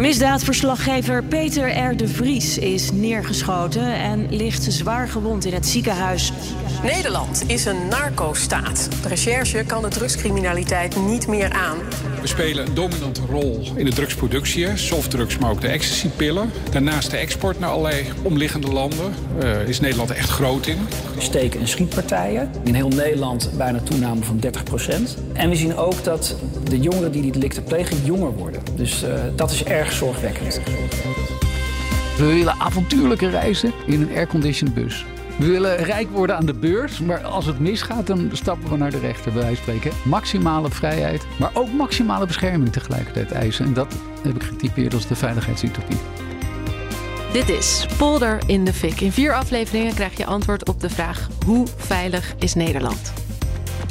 Misdaadverslaggever Peter R. de Vries is neergeschoten en ligt zwaar gewond in het ziekenhuis. Nederland is een narco-staat. De recherche kan de drugscriminaliteit niet meer aan. We spelen een dominante rol in de drugsproductie, softdrugs, maar ook de ecstasypillen. Daarnaast de export naar allerlei omliggende landen uh, is Nederland echt groot in. Steek- en schietpartijen. In heel Nederland bijna toename van 30% En we zien ook dat de jongeren die die delicten plegen jonger worden. Dus uh, dat is erg zorgwekkend. We willen avontuurlijke reizen in een airconditioned bus. We willen rijk worden aan de beurs, maar als het misgaat, dan stappen we naar de rechter, bij wijze van spreken. Maximale vrijheid, maar ook maximale bescherming tegelijkertijd eisen. En dat heb ik getypeerd als de veiligheidsutopie. Dit is Polder in de Fik. In vier afleveringen krijg je antwoord op de vraag: hoe veilig is Nederland?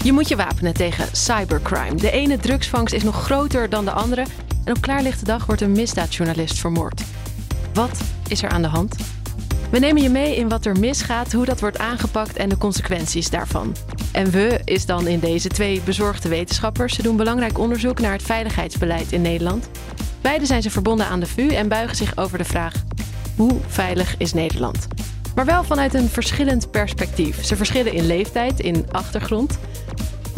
Je moet je wapenen tegen cybercrime. De ene drugsvangst is nog groter dan de andere. En op klaarlichte dag wordt een misdaadjournalist vermoord. Wat is er aan de hand? We nemen je mee in wat er misgaat, hoe dat wordt aangepakt en de consequenties daarvan. En we is dan in deze twee bezorgde wetenschappers. Ze doen belangrijk onderzoek naar het veiligheidsbeleid in Nederland. Beide zijn ze verbonden aan de VU en buigen zich over de vraag: hoe veilig is Nederland? Maar wel vanuit een verschillend perspectief. Ze verschillen in leeftijd, in achtergrond.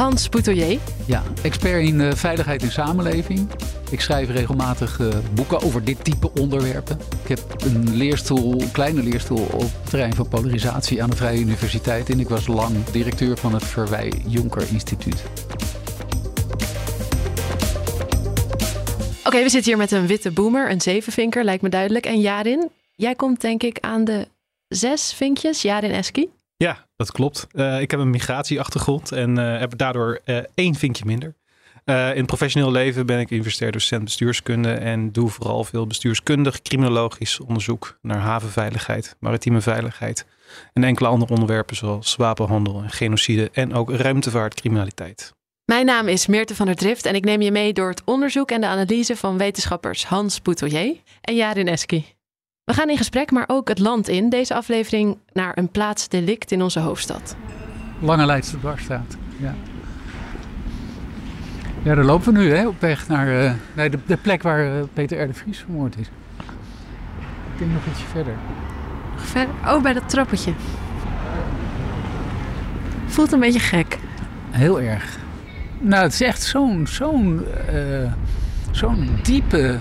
Hans Boutelier. Ja, expert in uh, veiligheid in samenleving. Ik schrijf regelmatig uh, boeken over dit type onderwerpen. Ik heb een leerstoel, een kleine leerstoel op het terrein van polarisatie aan de Vrije Universiteit. En ik was lang directeur van het Verwij Jonker Instituut. Oké, we zitten hier met een witte boomer, een zevenvinker, lijkt me duidelijk. En Jarin, jij komt denk ik aan de zes vinkjes, Jarin Eski. Dat klopt. Uh, ik heb een migratieachtergrond en uh, heb daardoor uh, één vinkje minder. in het professioneel leven ben ik universitair docent bestuurskunde en doe vooral veel bestuurskundig, criminologisch onderzoek naar havenveiligheid, maritieme veiligheid en enkele andere onderwerpen zoals wapenhandel en genocide en ook ruimtevaartcriminaliteit. Mijn naam is Meerte van der Drift en ik neem je mee door het onderzoek en de analyse van wetenschappers Hans Boutelier en Jarin Eski. We gaan in gesprek, maar ook het land in. Deze aflevering naar een plaats delict in onze hoofdstad. Lange Leidse dwarsstraat, ja. Ja, daar lopen we nu hè, op weg naar, uh, naar de, de, plek waar uh, Peter R. de Vries vermoord is. Ik denk nog ietsje verder. Verder? Oh, bij dat trappetje. Voelt een beetje gek. Heel erg. Nou, het is echt zo'n zo'n uh, zo'n diepe,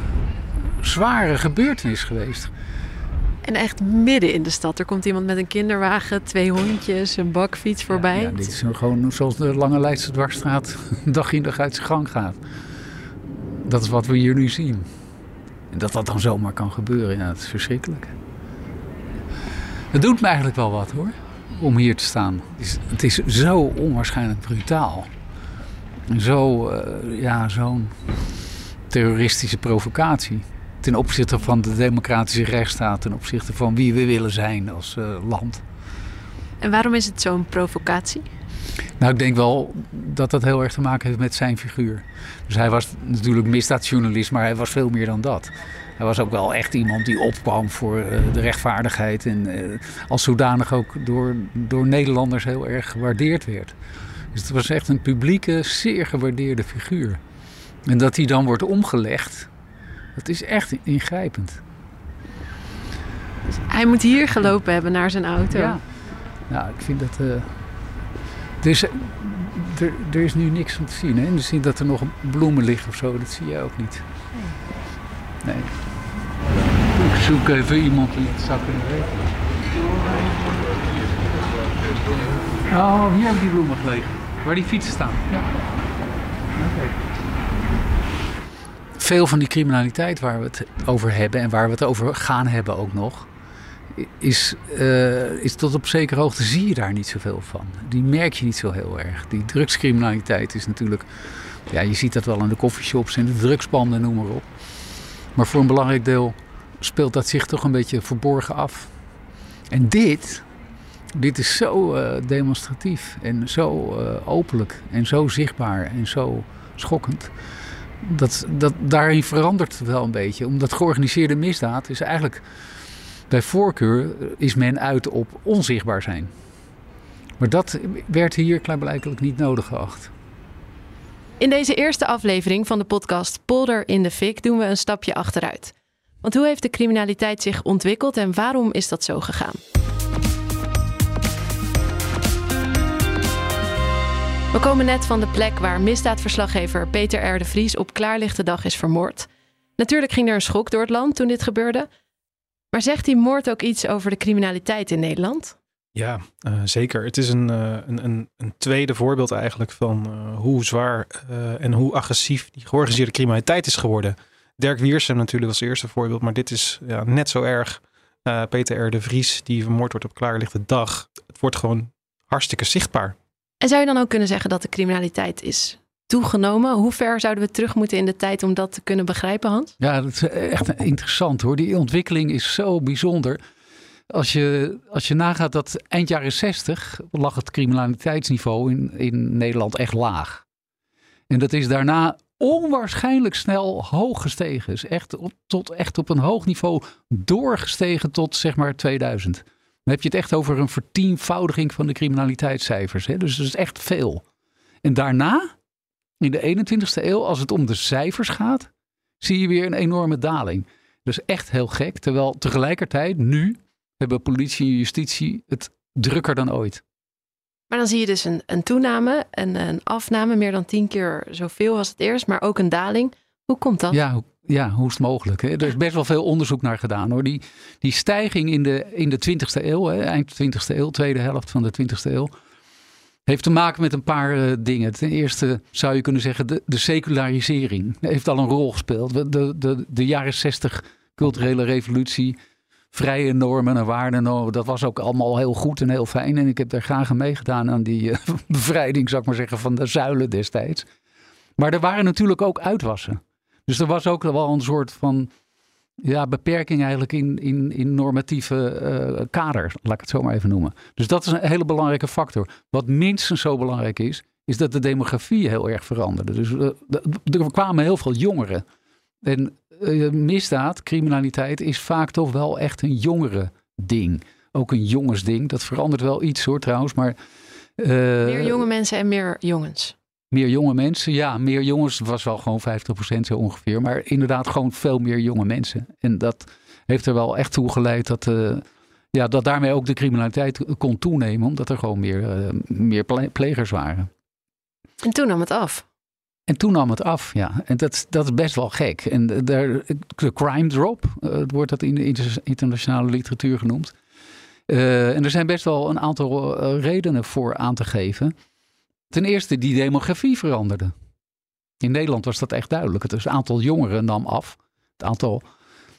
zware gebeurtenis geweest. En echt midden in de stad. Er komt iemand met een kinderwagen, twee hondjes, een bakfiets voorbij. Ja, ja dit is gewoon zoals de Lange Leidse Dwarsstraat dag in dag uit zijn gang gaat. Dat is wat we hier nu zien. En dat dat dan zomaar kan gebeuren, ja, dat is verschrikkelijk. Het doet me eigenlijk wel wat hoor, om hier te staan. Het is, het is zo onwaarschijnlijk brutaal. Zo, uh, ja, zo'n terroristische provocatie ten opzichte van de democratische rechtsstaat, ten opzichte van wie we willen zijn als uh, land. En waarom is het zo'n provocatie? Nou, ik denk wel dat dat heel erg te maken heeft met zijn figuur. Dus hij was natuurlijk misdaadjournalist, maar hij was veel meer dan dat. Hij was ook wel echt iemand die opkwam voor uh, de rechtvaardigheid en uh, als zodanig ook door, door Nederlanders heel erg gewaardeerd werd. Dus het was echt een publieke, zeer gewaardeerde figuur. En dat hij dan wordt omgelegd dat is echt ingrijpend. Dus hij moet hier gelopen hebben naar zijn auto. Ja. Nou, ik vind dat. Uh, er, er, er, is nu niks om te zien. Hè? Je ziet dat er nog bloemen liggen of zo. Dat zie je ook niet. Nee. Ik zoek even iemand die het zou kunnen weten. Oh, hier hebben die bloemen gelegen. Waar die fietsen staan. Ja. Oké. Okay veel van die criminaliteit waar we het over hebben en waar we het over gaan hebben ook nog, is, uh, is tot op zekere hoogte zie je daar niet zoveel van. Die merk je niet zo heel erg. Die drugscriminaliteit is natuurlijk, ja, je ziet dat wel in de coffeeshops en de drugsbanden, noem maar op. Maar voor een belangrijk deel speelt dat zich toch een beetje verborgen af. En dit Dit is zo uh, demonstratief en zo uh, openlijk en zo zichtbaar en zo schokkend. Dat, dat, daarin verandert wel een beetje. Omdat georganiseerde misdaad is eigenlijk bij voorkeur is men uit op onzichtbaar zijn. Maar dat werd hier klaarblijkelijk niet nodig geacht. In deze eerste aflevering van de podcast Polder in de Fik doen we een stapje achteruit. Want hoe heeft de criminaliteit zich ontwikkeld en waarom is dat zo gegaan? We komen net van de plek waar misdaadverslaggever Peter R. de Vries op klaarlichte dag is vermoord. Natuurlijk ging er een schok door het land toen dit gebeurde. Maar zegt die moord ook iets over de criminaliteit in Nederland? Ja, uh, zeker. Het is een, uh, een, een, een, tweede voorbeeld eigenlijk van uh, hoe zwaar en hoe agressief die georganiseerde criminaliteit is geworden. Dirk Wiersum natuurlijk als eerste voorbeeld, maar dit is ja, net zo erg. Peter R. de Vries, die vermoord wordt op klaarlichte dag. Het wordt gewoon hartstikke zichtbaar. En zou je dan ook kunnen zeggen dat de criminaliteit is toegenomen? Hoe ver zouden we terug moeten in de tijd om dat te kunnen begrijpen, Hans? Ja, dat is echt interessant hoor. Die ontwikkeling is zo bijzonder. Als je, als je nagaat dat eind jaren 60 lag het criminaliteitsniveau in, in Nederland echt laag. En dat is daarna onwaarschijnlijk snel hoog gestegen. Is echt, op, tot, echt op een hoog niveau doorgestegen tot zeg maar 2000. Dan heb je het echt over een vertienvoudiging van de criminaliteitscijfers. Hè? Dus dat is echt veel. En daarna, in de 21ste eeuw, als het om de cijfers gaat, zie je weer een enorme daling. Dus echt heel gek. Terwijl tegelijkertijd nu hebben politie en justitie het drukker dan ooit. Maar dan zie je dus een, een toename, een, een afname, meer dan tien keer zoveel als het eerst, maar ook een daling. Hoe komt dat? Ja, ja hoe is het mogelijk? Hè? Er is best wel veel onderzoek naar gedaan hoor. Die, die stijging in de, in de 20e eeuw, hè, eind 20e eeuw, tweede helft van de 20e eeuw, heeft te maken met een paar uh, dingen. Ten eerste zou je kunnen zeggen, de, de secularisering heeft al een rol gespeeld. De, de, de jaren 60 culturele revolutie vrije normen en waarden. Nou, dat was ook allemaal heel goed en heel fijn. En ik heb daar graag aan meegedaan aan die uh, bevrijding, zou ik maar zeggen, van de zuilen destijds. Maar er waren natuurlijk ook uitwassen. Dus er was ook wel een soort van ja, beperking eigenlijk in, in, in normatieve uh, kader, laat ik het zo maar even noemen. Dus dat is een hele belangrijke factor. Wat minstens zo belangrijk is, is dat de demografie heel erg veranderde. Dus uh, er kwamen heel veel jongeren. En uh, misdaad, criminaliteit is vaak toch wel echt een jongere ding. Ook een jongensding. Dat verandert wel iets hoor trouwens, maar... Meer jonge mensen en meer jongens. Meer jonge mensen, ja. Meer jongens was wel gewoon 50% zo ongeveer. Maar inderdaad gewoon veel meer jonge mensen. En dat heeft er wel echt toe geleid dat, uh, ja, dat daarmee ook de criminaliteit kon toenemen. Omdat er gewoon meer, uh, meer plegers waren. En toen nam het af. En toen nam het af, ja. En dat, dat is best wel gek. En de, de crime drop, uh, wordt dat in de internationale literatuur genoemd. Uh, en er zijn best wel een aantal redenen voor aan te geven. Ten eerste, die demografie veranderde. In Nederland was dat echt duidelijk. Het, het aantal jongeren nam af. Het aantal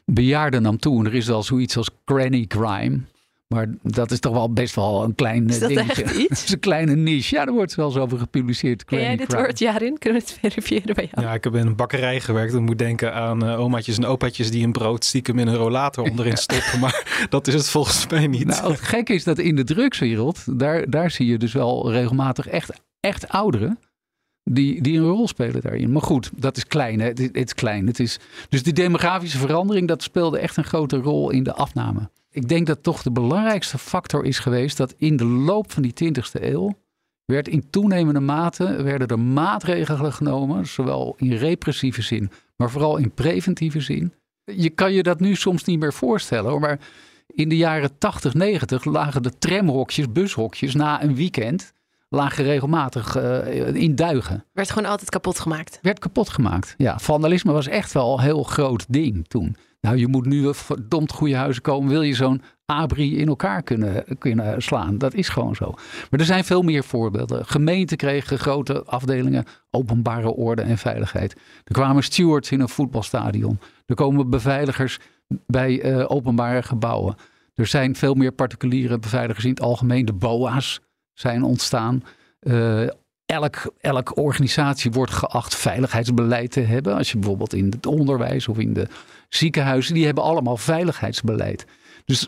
bejaarden nam toe. En er is wel zoiets als granny crime. Maar dat is toch wel best wel een klein is dat dingetje. Echt iets? is een kleine niche. Ja, er wordt wel eens over gepubliceerd. Ken jij dit crime. woord, Jarin? Kunnen we het verifiëren bij jou? Ja, ik heb in een bakkerij gewerkt. Ik moet denken aan uh, omaatjes en opaatjes die een brood stiekem in een rollator onderin stoppen. Maar dat is het volgens mij niet. Nou, het gekke is dat in de drugswereld, daar, daar zie je dus wel regelmatig echt, echt ouderen. Die, die een rol spelen daarin. Maar goed, dat is klein. Het is klein. Het is, dus die demografische verandering, dat speelde echt een grote rol in de afname. Ik denk dat toch de belangrijkste factor is geweest dat in de loop van die 20e eeuw werd in toenemende mate werden er maatregelen genomen, zowel in repressieve zin, maar vooral in preventieve zin. Je kan je dat nu soms niet meer voorstellen, maar in de jaren 80, 90 lagen de tramhokjes, bushokjes na een weekend lagen regelmatig uh, in duigen. Werd gewoon altijd kapot gemaakt? Werd kapot gemaakt, ja. Vandalisme was echt wel een heel groot ding toen. Nou, je moet nu verdomd goede huizen komen. Wil je zo'n abri in elkaar kunnen, kunnen slaan? Dat is gewoon zo. Maar er zijn veel meer voorbeelden. Gemeenten kregen grote afdelingen openbare orde en veiligheid. Er kwamen stewards in een voetbalstadion. Er komen beveiligers bij uh, openbare gebouwen. Er zijn veel meer particuliere beveiligers in het algemeen. De BOA's zijn ontstaan. Uh, elk, elke organisatie wordt geacht veiligheidsbeleid te hebben. Als je bijvoorbeeld in het onderwijs of in de ziekenhuizen, die hebben allemaal veiligheidsbeleid. Dus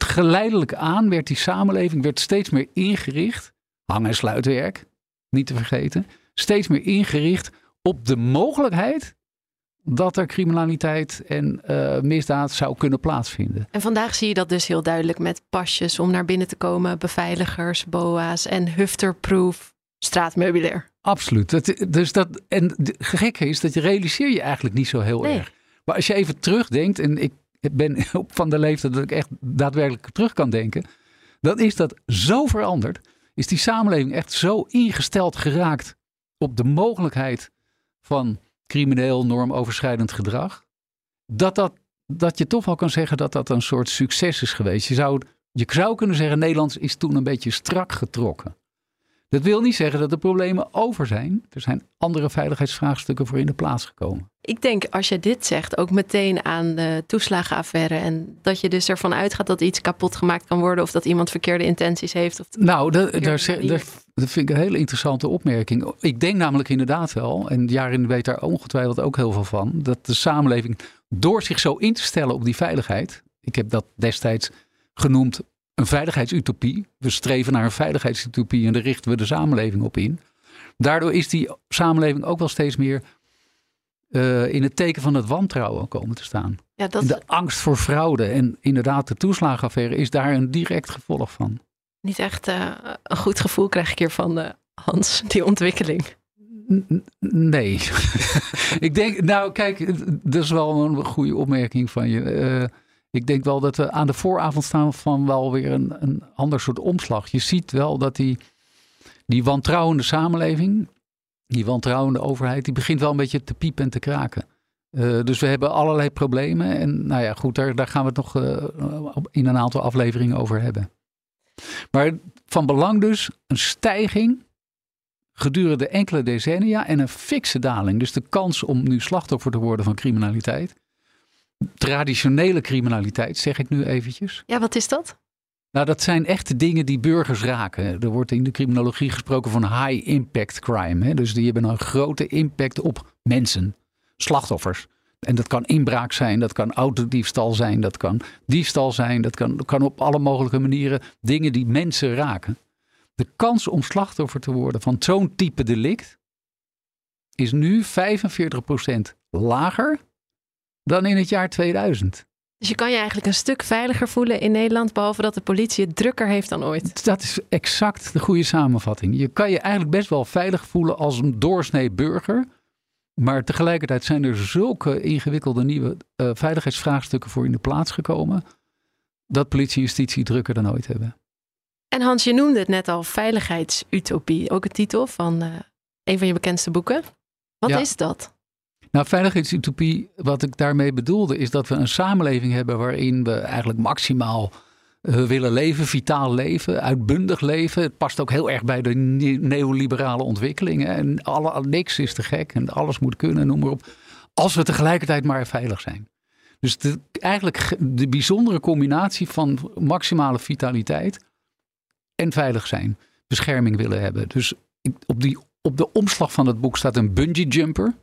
geleidelijk aan werd die samenleving werd steeds meer ingericht. Hang- en sluitwerk, niet te vergeten. Steeds meer ingericht op de mogelijkheid dat er criminaliteit en uh, misdaad zou kunnen plaatsvinden. En vandaag zie je dat dus heel duidelijk met pasjes om naar binnen te komen, beveiligers, boa's en hufterproof straatmeubilair. Absoluut. Dat, dus dat, en het gekke is dat je realiseer je eigenlijk niet zo heel erg. Maar als je even terugdenkt, en ik ben van de leeftijd dat ik echt daadwerkelijk terug kan denken, dan is dat zo veranderd. Is die samenleving echt zo ingesteld geraakt op de mogelijkheid van crimineel, normoverschrijdend gedrag. Dat, dat, dat je toch wel kan zeggen dat dat een soort succes is geweest. Je zou, je zou kunnen zeggen, Nederland is toen een beetje strak getrokken. Dat wil niet zeggen dat de problemen over zijn. Er zijn andere veiligheidsvraagstukken voor in de plaats gekomen. Ik denk als je dit zegt ook meteen aan de toeslagenaffaire. En dat je dus ervan uitgaat dat iets kapot gemaakt kan worden. Of dat iemand verkeerde intenties heeft. Of nou, dat, daar, daar, dat vind ik een hele interessante opmerking. Ik denk namelijk inderdaad wel, en Jarin weet daar ongetwijfeld ook heel veel van. Dat de samenleving door zich zo in te stellen op die veiligheid. Ik heb dat destijds genoemd een veiligheidsutopie. We streven naar een veiligheidsutopie en daar richten we de samenleving op in. Daardoor is die samenleving ook wel steeds meer uh, in het teken van het wantrouwen komen te staan. Ja, dat... De angst voor fraude en inderdaad de toeslagenaffaire is daar een direct gevolg van. Niet echt uh, een goed gevoel krijg ik hier van uh, Hans, die ontwikkeling. nee. ik denk, nou kijk, dat is wel een goede opmerking van je ik denk wel dat we aan de vooravond staan van wel weer een, een ander soort omslag. Je ziet wel dat die, die wantrouwende samenleving, die wantrouwende overheid, die begint wel een beetje te piepen en te kraken. Uh, dus we hebben allerlei problemen. En nou ja, goed, daar, gaan we het nog uh, in een aantal afleveringen over hebben. Maar van belang dus een stijging gedurende enkele decennia en een fikse daling. Dus de kans om nu slachtoffer te worden van criminaliteit traditionele criminaliteit, zeg ik nu eventjes. Ja, wat is dat? Nou, dat zijn echte dingen die burgers raken. Er wordt in de criminologie gesproken van high impact crime. Hè? Dus die hebben een grote impact op mensen, slachtoffers. En dat kan inbraak zijn, dat kan autodiefstal zijn, dat kan diefstal zijn, dat kan, kan op alle mogelijke manieren dingen die mensen raken. De kans om slachtoffer te worden van zo'n type delict is nu 45% lager dan in het jaar 2000. Dus je kan je eigenlijk een stuk veiliger voelen in Nederland, behalve dat de politie het drukker heeft dan ooit. Dat is exact de goede samenvatting. Je kan je eigenlijk best wel veilig voelen als een doorsnee burger. Maar tegelijkertijd zijn er zulke ingewikkelde nieuwe uh, veiligheidsvraagstukken voor in de plaats gekomen. Dat politie en justitie drukker dan ooit hebben. En Hans, je noemde het net al veiligheidsutopie. Ook een titel van uh, een van je bekendste boeken. Wat is dat? Nou, veiligheidsutopie, wat ik daarmee bedoelde, is dat we een samenleving hebben waarin we eigenlijk maximaal uh, willen leven, vitaal leven, uitbundig leven. Het past ook heel erg bij de neoliberale ontwikkelingen. En alle, niks is te gek en alles moet kunnen, noem maar op. Als we tegelijkertijd maar veilig zijn. Dus eigenlijk de bijzondere combinatie van maximale vitaliteit en veilig zijn. Bescherming willen hebben. Dus op, die, op de omslag van het boek staat een bungee jumper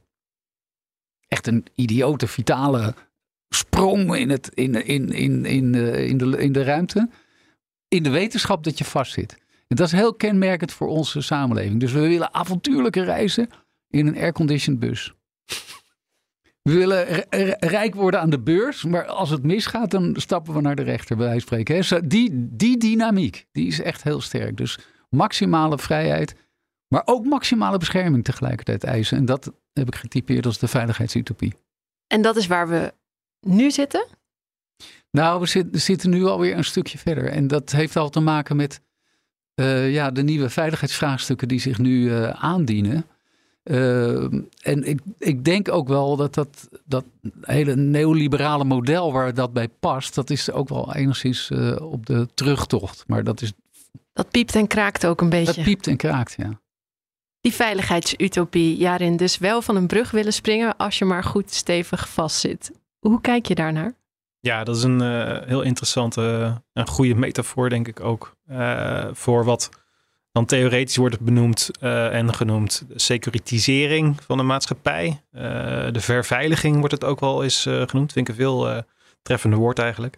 echt een idiote, vitale sprong in, het, in, in, in, in, eh, in, de, in de ruimte. In de wetenschap dat je vastzit. En dat is heel kenmerkend voor onze samenleving. Dus we willen avontuurlijke reizen in een airconditioned bus. We willen rijk worden aan de beurs, maar als het misgaat, dan stappen we naar de rechter, bij wijze van spreken. Die, die dynamiek, die is echt heel sterk. Dus maximale vrijheid, maar ook maximale bescherming tegelijkertijd eisen. En dat heb ik getypeerd als de veiligheidsutopie. En dat is waar we nu zitten? Nou, we zitten nu alweer een stukje verder. En dat heeft al te maken met uh, ja, de nieuwe veiligheidsvraagstukken die zich nu uh, aandienen. Uh, en ik, ik denk ook wel dat dat, dat hele neoliberale model waar dat bij past, dat is ook wel enigszins op de terugtocht. Maar dat is. Dat piept en kraakt ook een beetje. Dat piept en kraakt, ja die veiligheidsutopie, Jarin, dus wel van een brug willen springen als je maar goed stevig vastzit. Hoe kijk je daarnaar? Ja, dat is een uh, heel interessante en goede metafoor, denk ik ook. Uh, voor wat dan theoretisch wordt benoemd uh, en genoemd securitisering van de maatschappij. de verveiliging wordt het ook wel eens genoemd. Vind ik een veel treffende woord eigenlijk.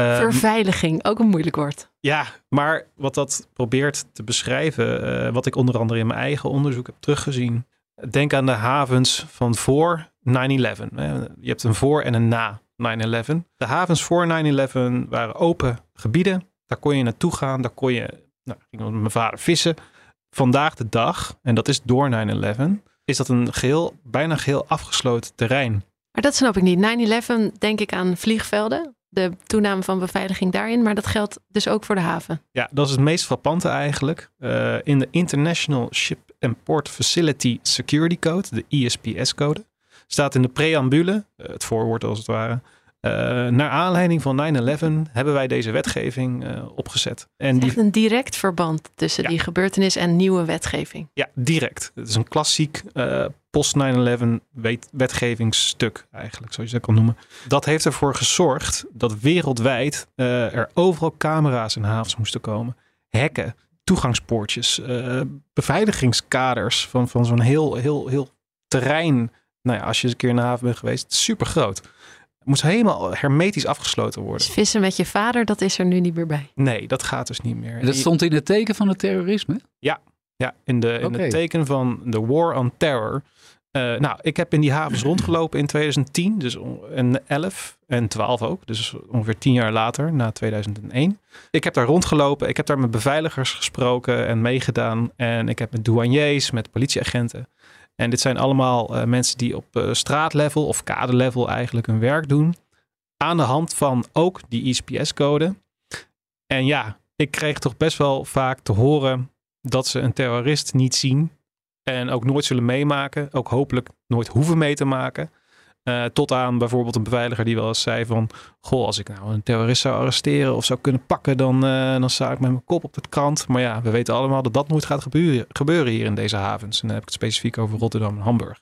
Uh, Verveiliging, ook een moeilijk woord. Ja, maar wat dat probeert te beschrijven, uh, wat ik onder andere in mijn eigen onderzoek heb teruggezien. Denk aan de havens van voor 9-11. Je hebt een voor en een na 9-11. De havens voor 9-11 waren open gebieden. Daar kon je naartoe gaan. Daar kon je, nou, ging met mijn vader vissen. Vandaag de dag, en dat is door 9-11, is dat een geheel, bijna geheel afgesloten terrein. Maar dat snap ik niet. 9-11 denk ik aan vliegvelden de toename van beveiliging daarin. Maar dat geldt dus ook voor de haven. Ja, dat is het meest frappante eigenlijk. Uh, in de International Ship and Port Facility Security Code, de ISPS-code, staat in de preambule, uh, het voorwoord als het ware, uh, naar aanleiding van 9-11 hebben wij deze wetgeving uh, opgezet. En die... een direct verband tussen ja. die gebeurtenis en nieuwe wetgeving. Ja, direct. Het is een klassiek uh, post 9-11 wetgevingsstuk eigenlijk, zoals je dat kan noemen. Dat heeft ervoor gezorgd dat wereldwijd er overal camera's in havens moesten komen. Hekken, toegangspoortjes, beveiligingskaders van, van zo'n heel, heel, heel terrein. Nou ja, als je eens een keer in de haven bent geweest, super groot moest helemaal hermetisch afgesloten worden. Dus vissen met je vader, dat is er nu niet meer bij. Nee, dat gaat dus niet meer. En dat stond in het teken van het terrorisme? Ja, ja in, de, in het teken van de War on Terror. Uh, nou, ik heb in die havens rondgelopen in 2010, dus en 11 en 12 ook, dus ongeveer tien jaar later, na 2001. Ik heb daar rondgelopen, ik heb daar met beveiligers gesproken en meegedaan. En ik heb met douaniers, met politieagenten. En dit zijn allemaal uh, mensen die op uh, straatlevel of kadelevel eigenlijk hun werk doen. Aan de hand van ook die ISPS-code. En ja, ik kreeg toch best wel vaak te horen dat ze een terrorist niet zien. En ook nooit zullen meemaken. Ook hopelijk nooit hoeven mee te maken. Uh, tot aan bijvoorbeeld een beveiliger die wel eens zei van... Goh, als ik nou een terrorist zou arresteren of zou kunnen pakken... dan, uh, dan sta ik met mijn kop op het krant. Maar ja, we weten allemaal dat dat nooit gaat gebeuren, gebeuren hier in deze havens. En dan heb ik het specifiek over Rotterdam en Hamburg.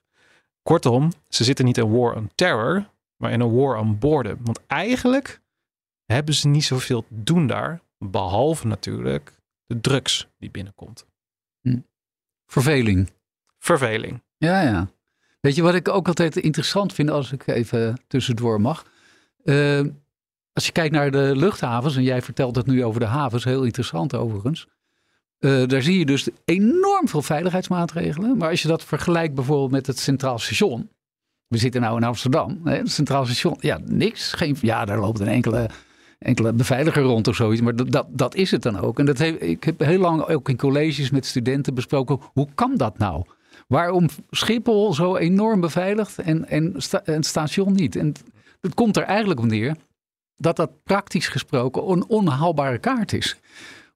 Kortom, ze zitten niet in war on terror, maar in een war on boredom. Want eigenlijk hebben ze niet zoveel te doen daar. Behalve natuurlijk de drugs die binnenkomt. Hm. Verveling. Verveling. Ja, ja. Weet je wat ik ook altijd interessant vind als ik even tussendoor mag? Uh, als je kijkt naar de luchthavens, en jij vertelt het nu over de havens, heel interessant overigens. Uh, daar zie je dus enorm veel veiligheidsmaatregelen. Maar als je dat vergelijkt bijvoorbeeld met het Centraal Station. We zitten nou in Amsterdam. Hè, het Centraal Station, ja, niks. Geen, ja, daar loopt een enkele, enkele beveiliger rond of zoiets. Maar dat, dat, is het dan ook. En dat ik heb heel lang ook in colleges met studenten besproken. Hoe kan dat nou? Waarom Schiphol zo enorm beveiligd en, en, sta, het station niet? En het komt er eigenlijk op neer dat dat praktisch gesproken een onhaalbare kaart is.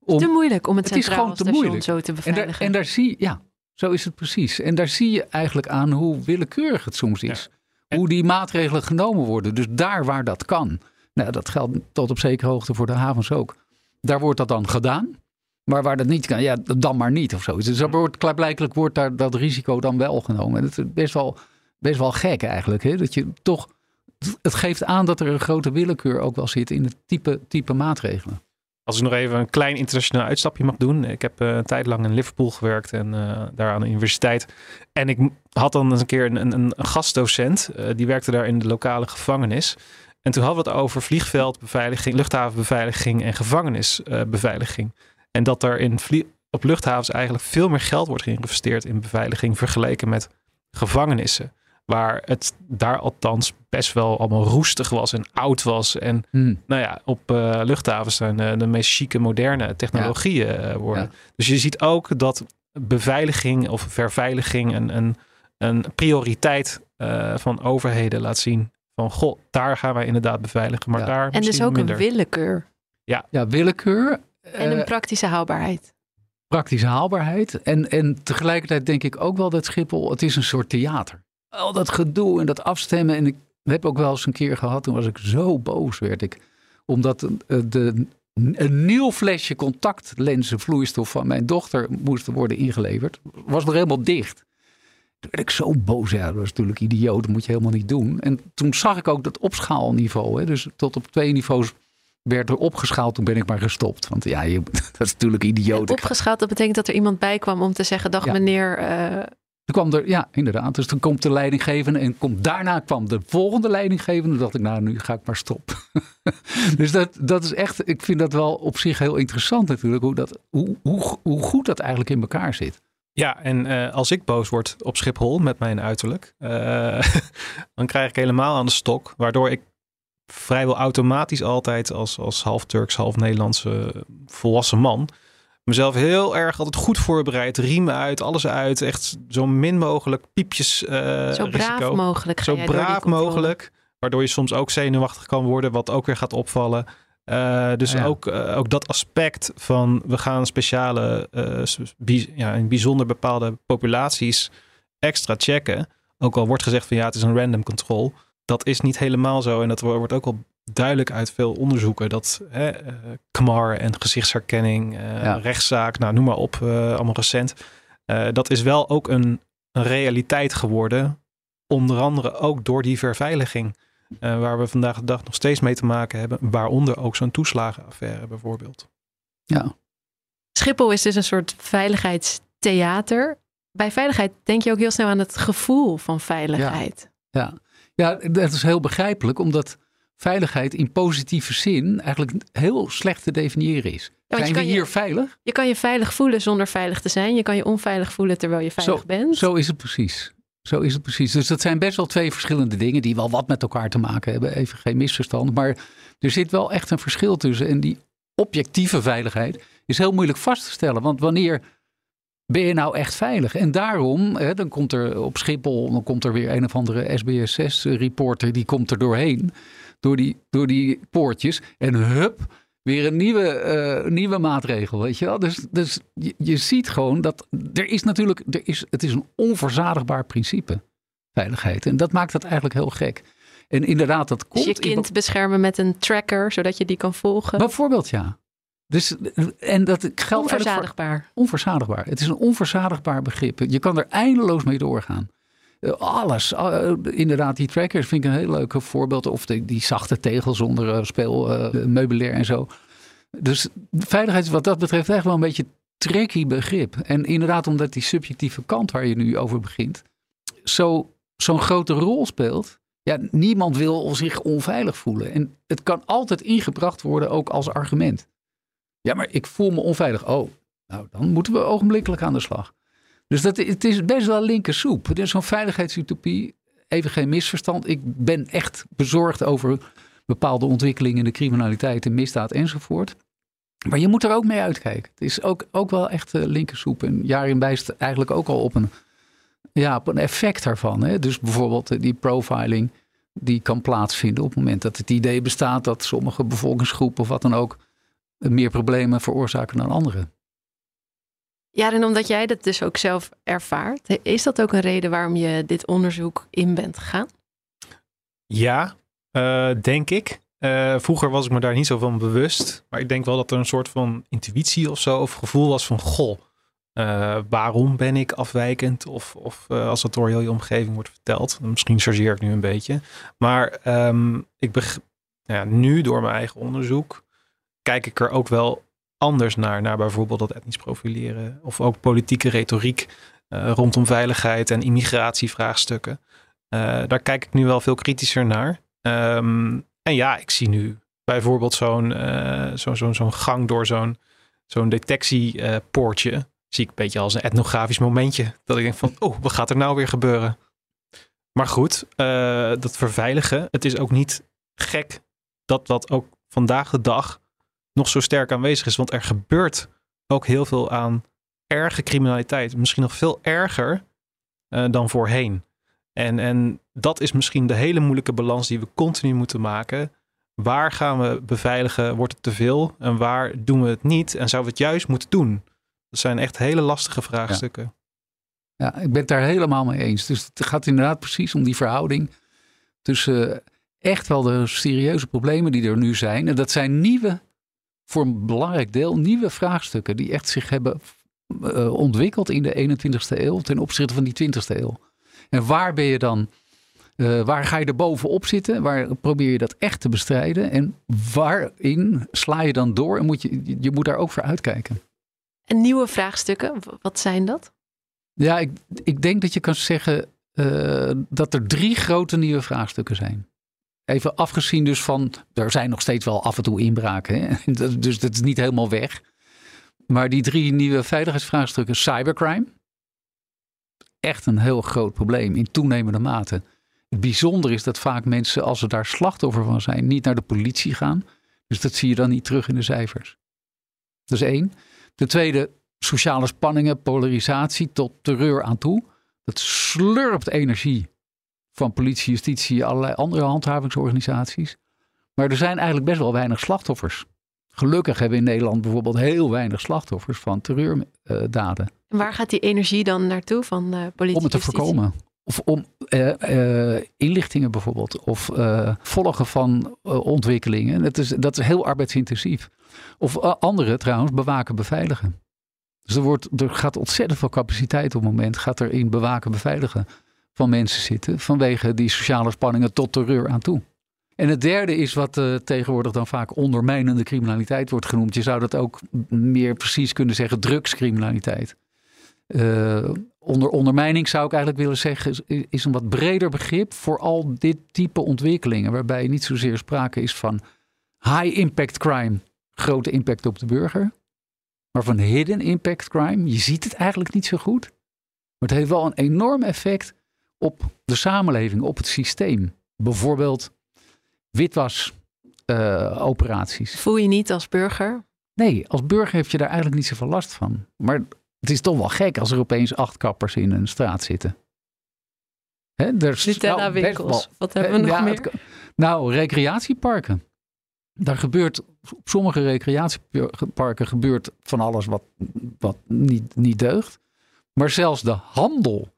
Om, te moeilijk om het, het centraal station moeilijk. zo te beveiligen. En daar, en daar, zie ja, zo is het precies. En daar zie je eigenlijk aan hoe willekeurig het soms is. Hoe die maatregelen genomen worden. Dus daar waar dat kan. Nou, dat geldt tot op zekere hoogte voor de havens ook. Daar wordt dat dan gedaan. Maar waar dat niet kan, ja, dan maar niet of zo. Dus dat wordt, klaarblijkelijk wordt daar dat risico dan wel genomen. En het is best wel, best wel gek eigenlijk. Hè? Dat je toch, het geeft aan dat er een grote willekeur ook wel zit in het type, type maatregelen. Als ik nog even een klein internationaal uitstapje mag doen. Ik heb uh, een tijd lang in Liverpool gewerkt en uh, daar aan de universiteit. En ik had dan eens een keer een, een, gastdocent. Uh, die werkte daar in de lokale gevangenis. En toen hadden we het over vliegveldbeveiliging, luchthavenbeveiliging en gevangenisbeveiliging. En dat er in op luchthavens eigenlijk veel meer geld wordt geïnvesteerd in beveiliging vergeleken met gevangenissen. Waar het daar althans best wel allemaal roestig was en oud was. En hmm. nou ja, op uh, luchthavens zijn uh, de meest chique, moderne technologieën ja. uh, worden. Ja. Dus je ziet ook dat beveiliging of verveiliging een, een, een prioriteit van overheden laat zien. Van goh, daar gaan wij inderdaad beveiligen. Maar daar en dus ook minder. een willekeur. Ja. ja, willekeur. En een praktische haalbaarheid. Praktische haalbaarheid. En, en tegelijkertijd denk ik ook wel dat Schiphol, het is een soort theater. Al dat gedoe en dat afstemmen. En ik heb ook wel eens een keer gehad, toen was ik zo boos werd ik. Omdat de, een nieuw flesje contactlenzenvloeistof van mijn dochter moest worden ingeleverd. Was nog helemaal dicht. Toen werd ik zo boos. Ja, dat was natuurlijk idioot. Dat moet je helemaal niet doen. En toen zag ik ook dat opschaalniveau. Hè, dus tot op twee niveaus werd er opgeschaald, toen ben ik maar gestopt. Want ja, je, dat is natuurlijk idioot. opgeschaald, dat betekent dat er iemand bij kwam om te zeggen: Dag meneer. Uh, er kwam er, ja, inderdaad. Dus toen komt de leidinggevende en komt, daarna kwam de volgende leidinggevende. Toen dacht ik, nou, nu ga ik maar stoppen. dus dat, dat is echt, ik vind dat wel op zich heel interessant natuurlijk, hoe, dat, hoe, hoe, hoe goed dat eigenlijk in elkaar zit. Ja, en uh, als ik boos word op Schiphol met mijn uiterlijk, uh, dan krijg ik helemaal aan de stok. Waardoor ik vrijwel automatisch altijd als, als half Turks, half Nederlandse volwassen man mezelf heel erg altijd goed voorbereid. Riemen uit, alles uit. Echt zo min mogelijk piepjes uh, Zo braaf risico. mogelijk. Zo braaf mogelijk. Waardoor je soms ook zenuwachtig kan worden, wat ook weer gaat opvallen. Uh, dus Ja. ook, uh, ook dat aspect van we gaan speciale, uh, ja, in bijzonder bepaalde populaties extra checken. Ook al wordt gezegd van ja, het is een random control. Dat is niet helemaal zo. En dat wordt ook al duidelijk uit veel onderzoeken dat hè, uh, KMAR en gezichtsherkenning, uh, ja. rechtszaak, nou noem maar op, uh, allemaal recent. Uh, dat is wel ook een, een, realiteit geworden. Onder andere ook door die verveiliging. Uh, waar we vandaag de dag nog steeds mee te maken hebben. Waaronder ook zo'n toeslagenaffaire bijvoorbeeld. Ja. Schiphol is dus een soort veiligheidstheater. Bij veiligheid denk je ook heel snel aan het gevoel van veiligheid. Ja, ja. Ja dat is heel begrijpelijk, omdat veiligheid in positieve zin eigenlijk heel slecht te definiëren is. Ja, Zijn we hier je, veilig? Je kan je veilig voelen zonder veilig te zijn. Je kan je onveilig voelen terwijl je veilig zo, bent. Zo is het precies. Zo is het precies. Dus dat zijn best wel twee verschillende dingen die wel wat met elkaar te maken hebben. Even geen misverstand. Maar er zit wel echt een verschil tussen. En die objectieve veiligheid is heel moeilijk vast te stellen. Want wanneer ben je nou echt veilig? En daarom, hè, dan komt er op Schiphol, dan komt er weer een of andere SBS6-reporter, die komt er doorheen, door die, door die poortjes. En hup, weer een nieuwe, uh, nieuwe maatregel, weet je wel. Dus, dus je, je, ziet gewoon dat er is natuurlijk, er is, het is een onverzadigbaar principe, veiligheid. En dat maakt het eigenlijk heel gek. En inderdaad, dat komt... Dus je kind beschermen met een tracker, zodat je die kan volgen? Bijvoorbeeld, ja. Dus, en dat geldt onverzadigbaar. Voor, onverzadigbaar. Het is een onverzadigbaar begrip. Je kan er eindeloos mee doorgaan. Uh, alles. Uh, inderdaad, die trackers vind ik een heel leuk voorbeeld. Of de, die zachte tegels zonder uh, speelmeubilair en zo. Dus veiligheid is wat dat betreft echt wel een beetje tricky begrip. En inderdaad, omdat die subjectieve kant waar je nu over begint, zo, zo'n grote rol speelt. Ja, niemand wil zich onveilig voelen. En het kan altijd ingebracht worden ook als argument. Ja, maar ik voel me onveilig. Oh, nou dan moeten we ogenblikkelijk aan de slag. Dus dat, het is best wel linker soep. Het is zo'n veiligheidsutopie. Even geen misverstand. Ik ben echt bezorgd over bepaalde ontwikkelingen in de criminaliteit en misdaad enzovoort. Maar je moet er ook mee uitkijken. Het is ook, ook wel echt uh, linker soep. En Jarin wijst eigenlijk ook al op een, ja, op een effect daarvan. Hè? Dus bijvoorbeeld uh, die profiling die kan plaatsvinden op het moment dat het idee bestaat dat sommige bevolkingsgroepen of wat dan ook meer problemen veroorzaken dan anderen. Ja, en omdat jij dat dus ook zelf ervaart, is dat ook een reden waarom je dit onderzoek in bent gegaan? Ja, uh, denk ik. Uh, vroeger was ik me daar niet zo van bewust. Maar ik denk wel dat er een soort van intuïtie of zo, of gevoel was van: goh, uh, waarom ben ik afwijkend? Of, of als dat door heel je omgeving wordt verteld. Misschien chargeer ik nu een beetje. Maar um, ik beg- ja, nu door mijn eigen onderzoek kijk ik er ook wel anders naar. Naar bijvoorbeeld dat etnisch profileren. Of ook politieke retoriek uh, rondom veiligheid en immigratievraagstukken. Uh, daar kijk ik nu wel veel kritischer naar. Um, en ja, ik zie nu bijvoorbeeld zo'n uh, zo, zo'n gang door zo'n zo'n detectiepoortje. zie ik een beetje als een etnografisch momentje. Dat ik denk van, oh, wat gaat er nou weer gebeuren? Maar goed, dat verveiligen. Het is ook niet gek dat dat ook vandaag de dag nog zo sterk aanwezig is. Want er gebeurt ook heel veel aan erge criminaliteit. Misschien nog veel erger uh, dan voorheen. En, en dat is misschien de hele moeilijke balans die we continu moeten maken. Waar gaan we beveiligen? Wordt het te veel? En waar doen we het niet? En zouden we het juist moeten doen? Dat zijn echt hele lastige vraagstukken. Ja, ja ik ben het daar helemaal mee eens. Dus het gaat inderdaad precies om die verhouding tussen uh, echt wel de serieuze problemen die er nu zijn. En dat zijn nieuwe voor een belangrijk deel nieuwe vraagstukken die echt zich hebben uh, ontwikkeld in de 21ste eeuw ten opzichte van die 20ste eeuw. En waar ben je dan, uh, waar ga je er bovenop zitten? Waar probeer je dat echt te bestrijden? En waarin sla je dan door en moet je, je moet daar ook voor uitkijken? En nieuwe vraagstukken, wat zijn dat? Ja, ik, ik denk dat je kan zeggen uh, dat er drie grote nieuwe vraagstukken zijn. Even afgezien dus van, er zijn nog steeds wel af en toe inbraken. Hè? Dus dat is niet helemaal weg. Maar die drie nieuwe veiligheidsvraagstukken, cybercrime. Echt een heel groot probleem in toenemende mate. Het bijzondere is dat vaak mensen, als ze daar slachtoffer van zijn, niet naar de politie gaan. Dus dat zie je dan niet terug in de cijfers. Dat is één. Ten tweede, sociale spanningen, polarisatie tot terreur aan toe. Dat slurpt energie van politie, justitie, allerlei andere handhavingsorganisaties. Maar er zijn eigenlijk best wel weinig slachtoffers. Gelukkig hebben we in Nederland bijvoorbeeld heel weinig slachtoffers van terreurdaden. en waar gaat die energie dan naartoe van de politie? Om het te voorkomen. Of om uh, uh, inlichtingen bijvoorbeeld. Of uh, volgen van ontwikkelingen. Dat is, dat is heel arbeidsintensief. Of andere trouwens, bewaken, beveiligen. Dus er, wordt, er gaat ontzettend veel capaciteit op het moment. Gaat er in bewaken, beveiligen van mensen zitten. Vanwege die sociale spanningen tot terreur aan toe. En het derde is wat uh, tegenwoordig dan vaak ondermijnende criminaliteit wordt genoemd. Je zou dat ook meer precies kunnen zeggen drugscriminaliteit. Uh, onder ondermijning zou ik eigenlijk willen zeggen, is, is een wat breder begrip voor al dit type ontwikkelingen. Waarbij niet zozeer sprake is van high impact crime, grote impact op de burger. Maar van hidden impact crime, je ziet het eigenlijk niet zo goed. Maar het heeft wel een enorm effect op de samenleving, op het systeem. Bijvoorbeeld witwasoperaties. Uh, Voel je niet als burger? Nee, als burger heb je daar eigenlijk niet zoveel last van. Maar het is toch wel gek als er opeens acht kappers in een straat zitten. Hè, Nutella winkels. Wat hebben we nog ja, meer? nou, recreatieparken. Daar gebeurt, op sommige recreatieparken gebeurt van alles wat, wat niet, niet deugt. Maar zelfs de handel,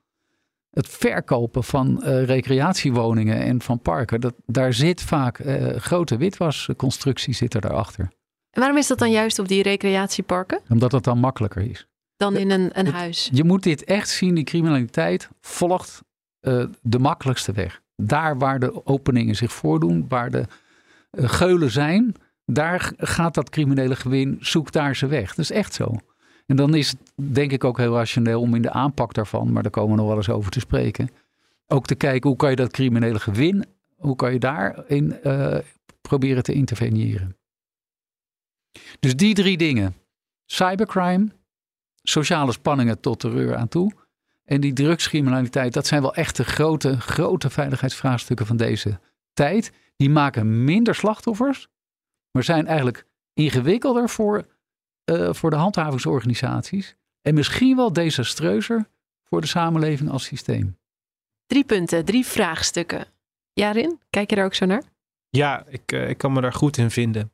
het verkopen van uh, recreatiewoningen en van parken, dat, daar zit vaak uh, grote witwasconstructie zit er daarachter. En waarom is dat dan juist op die recreatieparken? Omdat het dan makkelijker is dan in een, een huis. Je moet dit echt zien, die criminaliteit volgt uh, de makkelijkste weg. Daar waar de openingen zich voordoen, waar de geulen zijn, daar gaat dat criminele gewin, zoekt daar ze weg. Dat is echt zo. En dan is het denk ik ook heel rationeel om in de aanpak daarvan, maar daar komen we nog wel eens over te spreken, ook te kijken hoe kan je dat criminele gewin, hoe kan je daarin uh, proberen te interveneren. Dus die drie dingen. Cybercrime, sociale spanningen tot terreur aan toe. En die drugscriminaliteit, dat zijn wel echt de grote, grote veiligheidsvraagstukken van deze tijd. Die maken minder slachtoffers, maar zijn eigenlijk ingewikkelder voor, uh, voor de handhavingsorganisaties. En misschien wel desastreuzer voor de samenleving als systeem. Drie punten, drie vraagstukken. Jarin, kijk je daar ook zo naar? Ja, ik, uh, ik kan me daar goed in vinden.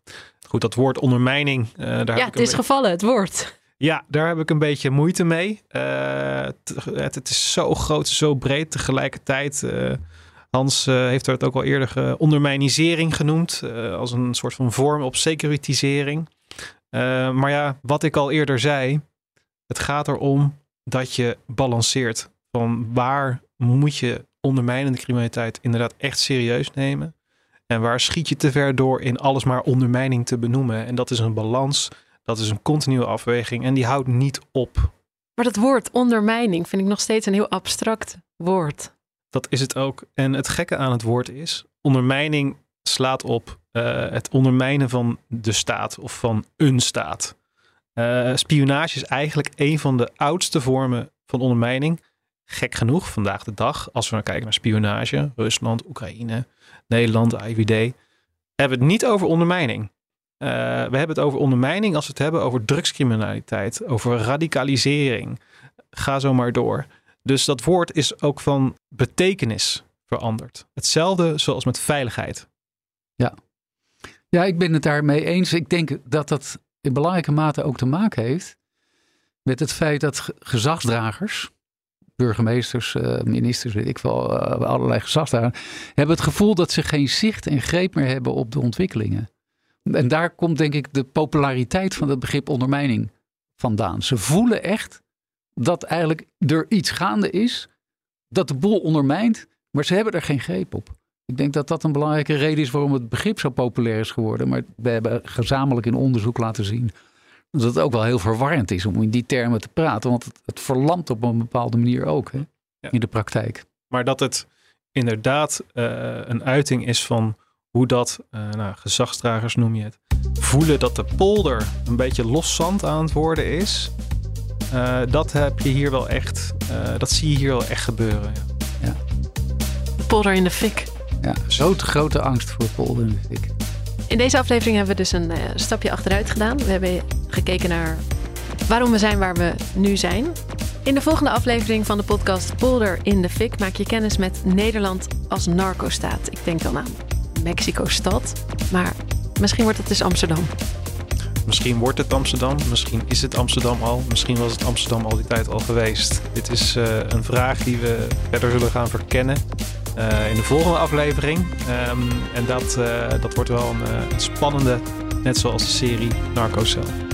Goed, dat woord ondermijning. Uh, daar ja, het is gevallen, het woord. Ja, daar heb ik een beetje moeite mee. Uh, het, het, is zo groot, zo breed tegelijkertijd. Uh, Hans uh, heeft het ook al eerder ondermijnisering genoemd. als een soort van vorm op securitisering. Maar ja, wat ik al eerder zei. Het gaat erom dat je balanceert. Van waar moet je ondermijnende criminaliteit inderdaad echt serieus nemen? En waar schiet je te ver door in alles maar ondermijning te benoemen? En dat is een balans dat is een continue afweging en die houdt niet op. Maar dat woord ondermijning vind ik nog steeds een heel abstract woord. Dat is het ook. En het gekke aan het woord is, ondermijning slaat op uh, het ondermijnen van de staat of van een staat. Uh, spionage is eigenlijk een van de oudste vormen van ondermijning. Gek genoeg, vandaag de dag, als we naar kijken naar spionage, Rusland, Oekraïne, Nederland, de IVD, hebben we het niet over ondermijning. Uh, we hebben het over ondermijning als we het hebben over drugscriminaliteit, over radicalisering. Ga zo maar door. Dus dat woord is ook van betekenis veranderd. Hetzelfde zoals met veiligheid. Ja. Ja, ik ben het daarmee eens. Ik denk dat dat in belangrijke mate ook te maken heeft met het feit dat gezagsdragers, burgemeesters, uh, ministers, weet ik wel, uh, allerlei gezagsdragers, hebben het gevoel dat ze geen zicht en greep meer hebben op de ontwikkelingen. En daar komt denk ik de populariteit van het begrip ondermijning vandaan. Ze voelen echt dat eigenlijk er iets gaande is, dat de boel ondermijnt, maar ze hebben er geen greep op. Ik denk dat dat een belangrijke reden is waarom het begrip zo populair is geworden. Maar we hebben gezamenlijk in onderzoek laten zien dat het ook wel heel verwarrend is om in die termen te praten. Want het, het verlamt op een bepaalde manier ook hè, in de praktijk. Maar dat het inderdaad uh, een uiting is van hoe dat, uh, nou, gezagsdragers noem je het, voelen dat de polder een beetje los zand aan het worden is. Uh, dat heb je hier wel echt, dat zie je hier wel echt gebeuren. Ja. ja. Polder in de fik. Ja, zo'n grote angst voor polder in de fik. In deze aflevering hebben we dus een uh, stapje achteruit gedaan. We hebben gekeken naar waarom we zijn waar we nu zijn. In de volgende aflevering van de podcast Polder in de Fik maak je kennis met Nederland als narcostaat. Ik denk dan aan Mexico-stad, maar misschien wordt het dus Amsterdam. Misschien wordt het Amsterdam, misschien is het Amsterdam al, misschien was het Amsterdam al die tijd al geweest. Dit is uh, een vraag die we verder zullen gaan verkennen uh, in de volgende aflevering. Um, en dat, uh, dat wordt wel een, een, spannende, net zoals de serie Narcos zelf.